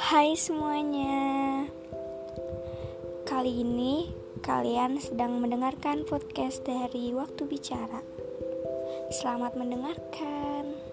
Hai semuanya. Kali ini kalian sedang mendengarkan podcast dari Waktu Bicara. Selamat mendengarkan.